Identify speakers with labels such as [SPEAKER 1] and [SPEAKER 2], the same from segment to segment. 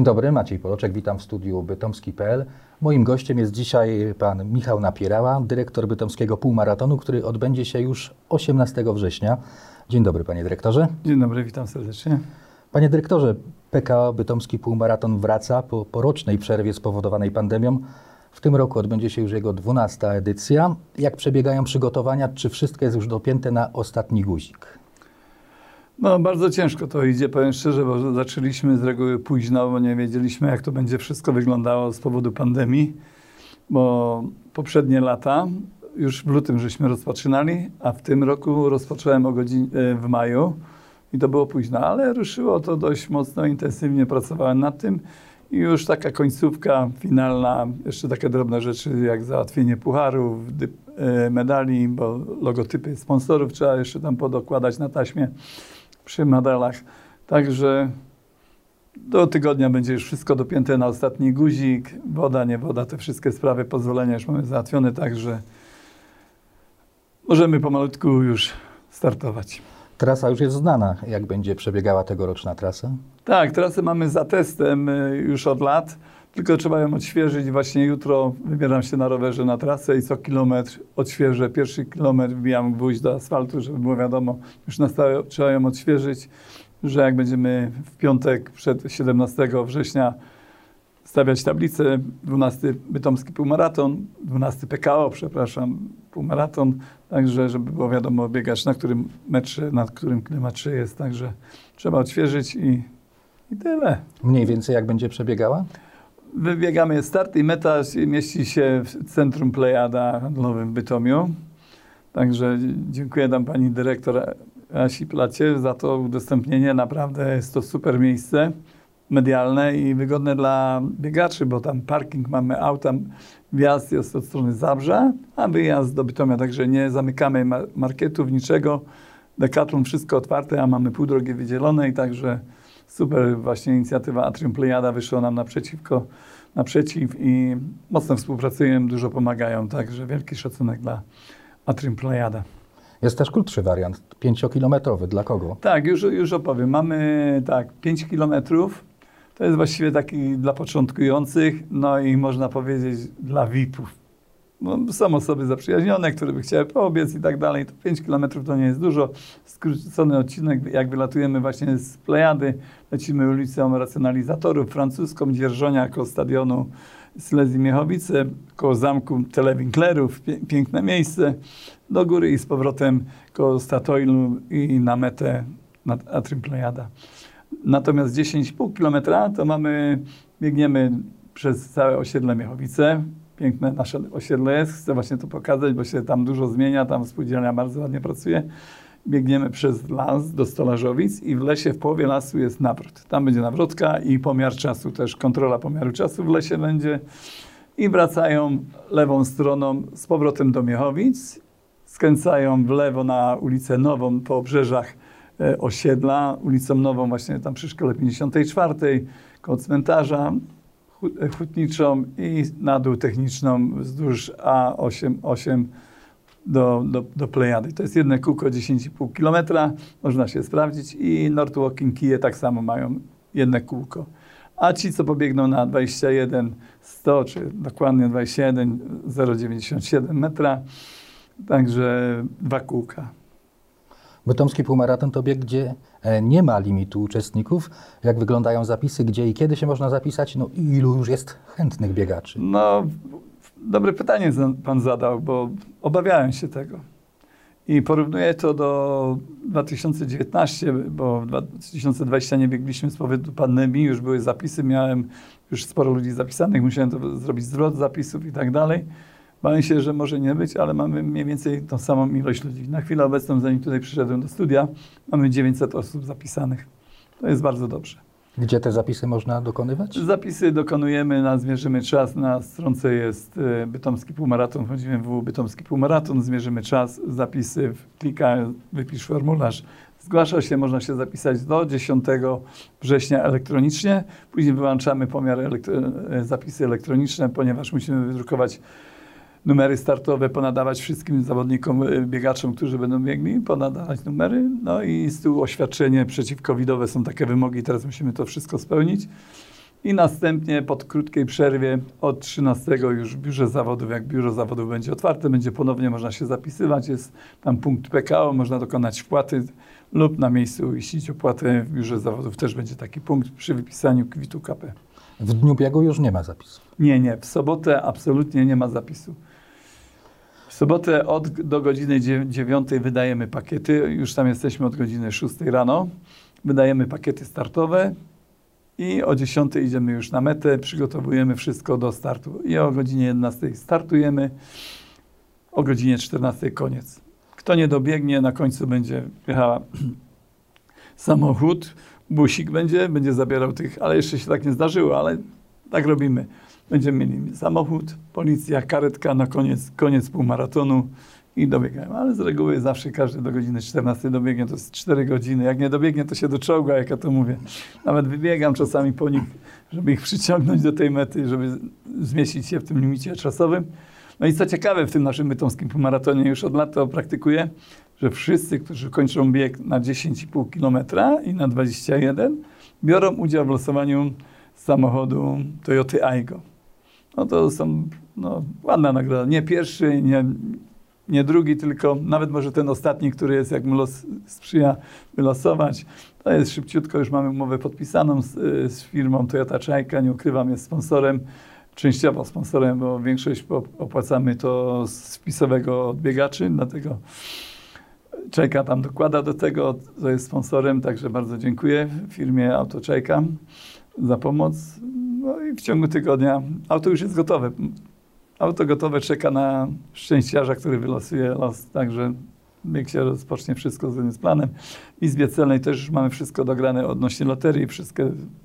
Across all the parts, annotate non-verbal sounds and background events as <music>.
[SPEAKER 1] Dzień dobry, Maciej Poloczek, witam w studiu bytomski.pl. Moim gościem jest dzisiaj pan Michał Napierała, dyrektor bytomskiego półmaratonu, który odbędzie się już 18 września. Dzień dobry, panie dyrektorze.
[SPEAKER 2] Dzień dobry, witam serdecznie.
[SPEAKER 1] Panie dyrektorze, PKO Bytomski Półmaraton wraca po, po rocznej przerwie spowodowanej pandemią. W tym roku odbędzie się już jego 12 edycja. Jak przebiegają przygotowania? Czy wszystko jest już dopięte na ostatni guzik?
[SPEAKER 2] No, bardzo ciężko to idzie, powiem szczerze, bo zaczęliśmy z reguły późno, bo nie wiedzieliśmy, jak to będzie wszystko wyglądało z powodu pandemii, bo poprzednie lata już w lutym żeśmy rozpoczynali, a w tym roku rozpocząłem o godzinie w maju i to było późno, ale ruszyło to dość mocno, intensywnie pracowałem nad tym i już taka końcówka finalna, jeszcze takie drobne rzeczy jak załatwienie pucharów, e, medali, bo logotypy sponsorów trzeba jeszcze tam podokładać na taśmie przy medalach. Także do tygodnia będzie już wszystko dopięte na ostatni guzik. Woda, nie woda, te wszystkie sprawy, pozwolenia już mamy załatwione, także możemy pomalutku już startować.
[SPEAKER 1] Trasa już jest znana. Jak będzie przebiegała tegoroczna trasa?
[SPEAKER 2] Tak, trasę mamy za testem y, już od lat, tylko trzeba ją odświeżyć. Właśnie jutro wybieram się na rowerze na trasę i co kilometr odświeżę. Pierwszy kilometr wbijam gwóźdź do asfaltu, żeby było wiadomo, już na stałe trzeba ją odświeżyć, że jak będziemy w piątek przed 17 września stawiać tablicę, 12 Bytomski Półmaraton, 12 PKO, przepraszam, półmaraton, także żeby było wiadomo biegać na którym metrze, na którym kilometrze jest, także trzeba odświeżyć i, i tyle.
[SPEAKER 1] Mniej więcej jak będzie przebiegała?
[SPEAKER 2] Wybiegamy start i meta mieści się w centrum Plejada handlowym w Bytomiu. Także dziękuję tam pani dyrektor Asi Placie za to udostępnienie. Naprawdę jest to super miejsce medialne i wygodne dla biegaczy, bo tam parking mamy auta, wjazd jest od strony Zabrza, a wyjazd do Bytomia, także nie zamykamy marketów, niczego. Decathlon wszystko otwarte, a mamy pół drogi wydzielone i także super właśnie inicjatywa Atrium Plejada wyszła nam naprzeciwko, naprzeciw i mocno współpracujemy, dużo pomagają, także wielki szacunek dla Atrium Plejada.
[SPEAKER 1] Jest też krótszy wariant, pięciokilometrowy. Dla kogo?
[SPEAKER 2] Tak, już, już opowiem. Mamy tak, 5 kilometrów to jest właściwie taki dla początkujących, no i można powiedzieć dla VIP-ów. No, są osoby zaprzyjaźnione, które by chciały poobiec i tak dalej. To 5 km to nie jest dużo. Skrócony odcinek, jak wylatujemy właśnie z Plejady, lecimy ulicą Racjonalizatorów, francuską, Dzierżonia, koło stadionu Silesii Miechowice, koło zamku Telewinklerów, piękne miejsce, do góry i z powrotem koło Statoilu i na metę nad Atrium Plejada. Natomiast 10,5 km to mamy, biegniemy przez całe osiedle Miechowice. Piękne nasze osiedle jest. Chcę właśnie to pokazać, bo się tam dużo zmienia. Tam spółdzielnia bardzo ładnie pracuje. Biegniemy przez las do Stolarzowic i w lesie w połowie lasu jest nawrót. Tam będzie nawrotka i pomiar czasu, też kontrola pomiaru czasu w lesie będzie. I wracają lewą stroną z powrotem do Miechowic. Skręcają w lewo na ulicę Nową po obrzeżach E, osiedla, ulicą Nową, właśnie tam przy szkole 54, koło cmentarza hutniczą i na dół techniczną wzdłuż A8 8 do, do, do Plejady. To jest jedno kółko 10,5 km, można się sprawdzić i Northwalking Kije tak samo mają jedno kółko. A ci, co pobiegną na 21 100, czy dokładnie 21 097 metra, także dwa kółka.
[SPEAKER 1] Bytomski półmaraton to bieg, gdzie e, nie ma limitu uczestników. Jak wyglądają zapisy, gdzie i kiedy się można zapisać? No ilu już jest chętnych biegaczy?
[SPEAKER 2] No, dobre pytanie pan zadał, bo obawiałem się tego. I porównuję to do 2019, bo w 2020 nie biegliśmy z powodu pandemii, już były zapisy, miałem już sporo ludzi zapisanych, musiałem to zrobić zwrot zapisów i tak dalej. Bałem się, że może nie być, ale mamy mniej więcej tą samą ilość ludzi. Na chwilę obecną, zanim tutaj przyszedłem do studia, mamy 900 osób zapisanych. To jest bardzo dobrze.
[SPEAKER 1] Gdzie te zapisy można dokonywać?
[SPEAKER 2] Zapisy dokonujemy na Zmierzymy Czas. Na stronce jest y, Bytomski Półmaraton. Wchodzimy w Bytomski Półmaraton, zmierzymy czas, zapisy, klika, wypisz formularz. Zgłasza się, można się zapisać do 10 września elektronicznie. Później wyłączamy pomiar elektro zapisy elektroniczne, ponieważ musimy wydrukować numery startowe ponadawać wszystkim zawodnikom, y, biegaczom, którzy będą biegli, ponadawać numery. No i z tyłu oświadczenie przeciwcovidowe są takie wymogi, teraz musimy to wszystko spełnić. I następnie po krótkiej przerwie od 13 już w biurze zawodów, jak biuro zawodów będzie otwarte, będzie ponownie można się zapisywać. Jest tam punkt PKO, można dokonać wpłaty lub na miejscu uiścić opłatę w biurze zawodów. Też będzie taki punkt przy wypisaniu kwitu KP.
[SPEAKER 1] W dniu biegu już nie ma zapisu.
[SPEAKER 2] Nie, nie. W sobotę absolutnie nie ma zapisu. W sobotę od do godziny 9 wydajemy pakiety. Już tam jesteśmy od godziny 6 rano. Wydajemy pakiety startowe i o 10 idziemy już na metę. Przygotowujemy wszystko do startu. I o godzinie 11 startujemy. O godzinie 14 koniec. Kto nie dobiegnie, na końcu będzie jechała <clears throat> samochód, busik będzie, będzie zabierał tych, ale jeszcze się tak nie zdarzyło, ale tak robimy. Będziemy mieli samochód, policja, karetka na koniec, koniec półmaratonu i dobiegają. Ale z reguły zawsze każdy do godziny 14 dobiegnie, to jest 4 godziny. Jak nie dobiegnie, to się doczołga, jak ja to mówię. Nawet wybiegam czasami po nich, żeby ich przyciągnąć do tej mety, żeby zmieścić się w tym limicie czasowym. No i co ciekawe, w tym naszym mytomskim półmaratonie już od lat to praktykuję, że wszyscy, którzy kończą bieg na 10,5 km i na 21, biorą udział w losowaniu samochodu Toyota Aygo. No to są no, ładna nagroda. Nie pierwszy, nie, nie drugi, tylko nawet może ten ostatni, który jest, jak mu los sprzyja wylosować. To jest szybciutko, już mamy umowę podpisaną z, z firmą Toyota Czajka, nie ukrywam, jest sponsorem częściowo sponsorem, bo większość opłacamy to z wpisowego odbiegaczy, dlatego Czajka tam dokłada do tego, to jest sponsorem, także bardzo dziękuję firmie Autoczajka za pomoc. W ciągu tygodnia auto już jest gotowe. Auto gotowe czeka na szczęściarza, który wylosuje los, także bieg się rozpocznie wszystko zgodnie z planem. W Izbie Celnej też już mamy wszystko dograne odnośnie loterii, wszystko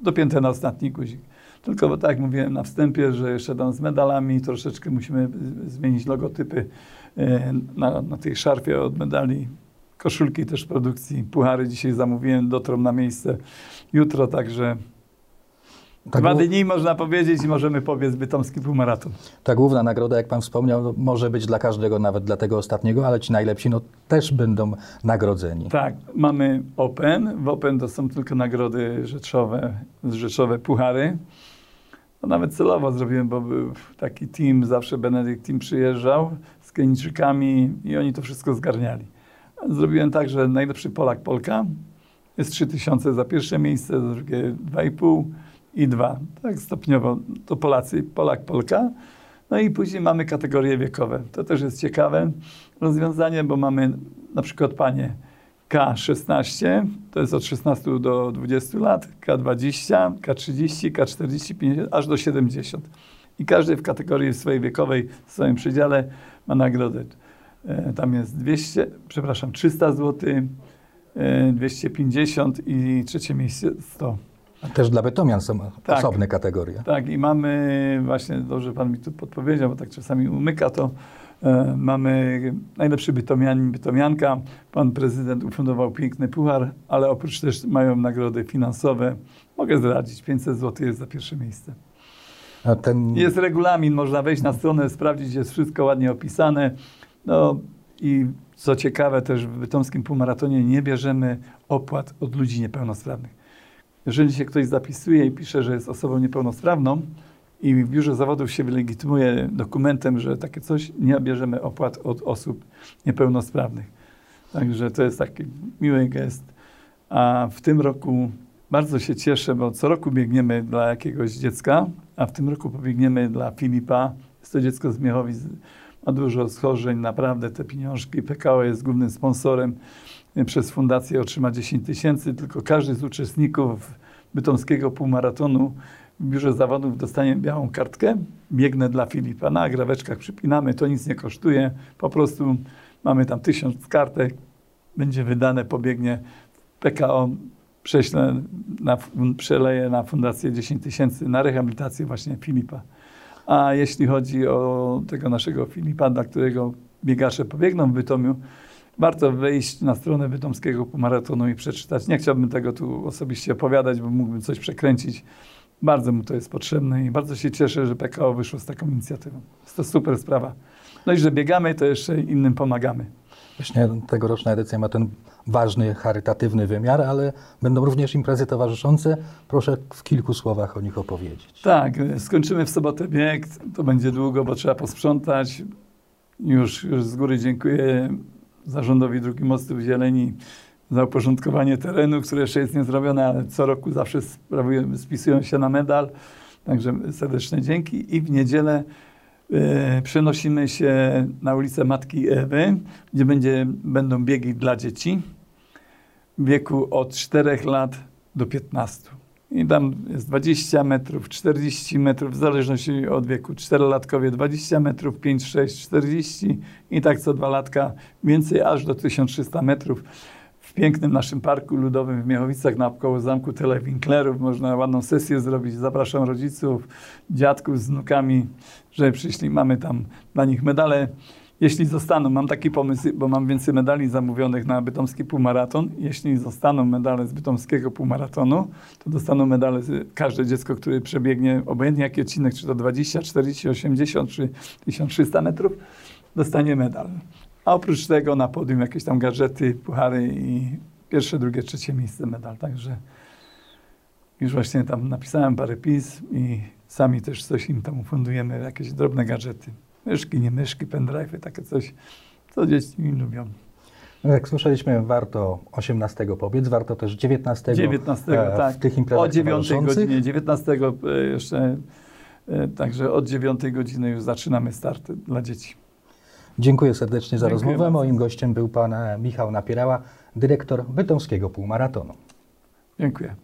[SPEAKER 2] dopięte na ostatni guzik. Tylko tak jak mówiłem na wstępie, że jeszcze tam z medalami troszeczkę musimy zmienić logotypy e, na, na tej szarfie od medali. Koszulki też produkcji, puchary dzisiaj zamówiłem, dotrą na miejsce jutro, także tak Dwa dni można powiedzieć i możemy powiedz Bytomski półmaraton.
[SPEAKER 1] Ta główna nagroda, jak Pan wspomniał, może być dla każdego, nawet dla tego ostatniego, ale ci najlepsi no, też będą nagrodzeni.
[SPEAKER 2] Tak, mamy Open. W Open to są tylko nagrody rzeczowe, rzeczowe puchary. No, nawet celowo zrobiłem, bo był taki team, zawsze Benedykt team przyjeżdżał z Kenijczykami i oni to wszystko zgarniali. Zrobiłem tak, że najlepszy Polak, Polka jest 3000 za pierwsze miejsce, za drugie 2,5 i 2. Tak stopniowo to Polacy, Polak, Polka. No i później mamy kategorie wiekowe. To też jest ciekawe rozwiązanie, bo mamy na przykład panie K16, to jest od 16 do 20 lat, K20, K30, K40, 50, aż do 70. I każdy w kategorii swojej wiekowej, w swoim przedziale ma nagrodę. E, tam jest 200, przepraszam, 300 zł, 250 i trzecie miejsce 100.
[SPEAKER 1] A też dla Bytomian są tak, osobne kategorie.
[SPEAKER 2] Tak, i mamy, właśnie dobrze Pan mi tu podpowiedział, bo tak czasami umyka to, e, mamy najlepszy Bytomianin, Bytomianka. Pan prezydent ufundował piękny puchar, ale oprócz też mają nagrody finansowe. Mogę zdradzić, 500 zł jest za pierwsze miejsce. Ten... Jest regulamin, można wejść na stronę, sprawdzić, jest wszystko ładnie opisane. No i co ciekawe też w bytomskim półmaratonie nie bierzemy opłat od ludzi niepełnosprawnych. Jeżeli się ktoś zapisuje i pisze, że jest osobą niepełnosprawną i w biurze zawodów się wylegitymuje dokumentem, że takie coś, nie bierzemy opłat od osób niepełnosprawnych. Także to jest taki miły gest. A w tym roku bardzo się cieszę, bo co roku biegniemy dla jakiegoś dziecka, a w tym roku pobiegniemy dla Filipa. Jest to dziecko z Miechowic, ma dużo schorzeń, naprawdę te pieniążki. PKO jest głównym sponsorem przez fundację otrzyma 10 tysięcy, tylko każdy z uczestników bytomskiego półmaratonu w biurze zawodów dostanie białą kartkę. Biegnę dla Filipa. Na graweczkach przypinamy, to nic nie kosztuje. Po prostu mamy tam tysiąc kartek, będzie wydane, pobiegnie PKO, prześlę na, przeleję na fundację 10 tysięcy na rehabilitację właśnie Filipa. A jeśli chodzi o tego naszego Filipa, dla którego biegacze pobiegną w Bytomiu, warto wejść na stronę Bytomskiego Półmaratonu i przeczytać. Nie chciałbym tego tu osobiście opowiadać, bo mógłbym coś przekręcić. Bardzo mu to jest potrzebne i bardzo się cieszę, że PKO wyszło z taką inicjatywą. Jest to super sprawa. No i że biegamy, to jeszcze innym pomagamy.
[SPEAKER 1] Właśnie tegoroczna edycja ma ten ważny, charytatywny wymiar, ale będą również imprezy towarzyszące. Proszę w kilku słowach o nich opowiedzieć.
[SPEAKER 2] Tak, skończymy w sobotę bieg. To będzie długo, bo trzeba posprzątać. Już, już z góry dziękuję zarządowi Dróg i Mostów Zieleni za uporządkowanie terenu, które jeszcze jest niezrobione, ale co roku zawsze spisują się na medal. Także serdeczne dzięki. I w niedzielę e, przenosimy się na ulicę Matki Ewy, gdzie będzie, będą biegi dla dzieci w wieku od 4 lat do 15. I tam jest 20 metrów, 40 metrów, w zależności od wieku. 4-latkowie 20 metrów, 5, 6, 40 i tak co dwa latka więcej, aż do 1300 metrów. W pięknym naszym parku ludowym w Miechowicach naokoło zamku Telewinklerów można ładną sesję zrobić. Zapraszam rodziców, dziadków z wnukami, że przyszli. Mamy tam dla nich medale. Jeśli zostaną, mam taki pomysł, bo mam więcej medali zamówionych na bytomski półmaraton. Jeśli zostaną medale z bytomskiego półmaratonu, to dostaną medale każde dziecko, które przebiegnie, obojętnie jaki odcinek, czy to 20, 40, 80, czy 1300 metrów, dostanie medal. A oprócz tego na podium jakieś tam gadżety, puchary i pierwsze, drugie, trzecie miejsce medal. Także już właśnie tam napisałem parę pism i sami też coś im tam fundujemy, jakieś drobne gadżety. Myszki, nie myszki, pendrive'y, takie coś, co dzieci lubią.
[SPEAKER 1] No, Jak słyszeliśmy, warto 18 pobiec, warto też 19,
[SPEAKER 2] 19,
[SPEAKER 1] e,
[SPEAKER 2] tak.
[SPEAKER 1] w tych imprezach
[SPEAKER 2] O 9
[SPEAKER 1] towarzyszących.
[SPEAKER 2] godzinie, 19 e, jeszcze, e, także od 9 godziny już zaczynamy start dla dzieci.
[SPEAKER 1] Dziękuję serdecznie za
[SPEAKER 2] Dziękuję
[SPEAKER 1] rozmowę.
[SPEAKER 2] bardzo.
[SPEAKER 1] Moim gościem był pan e, Michał Napierała, dyrektor Bytomskiego Półmaratonu.
[SPEAKER 2] Dziękuję.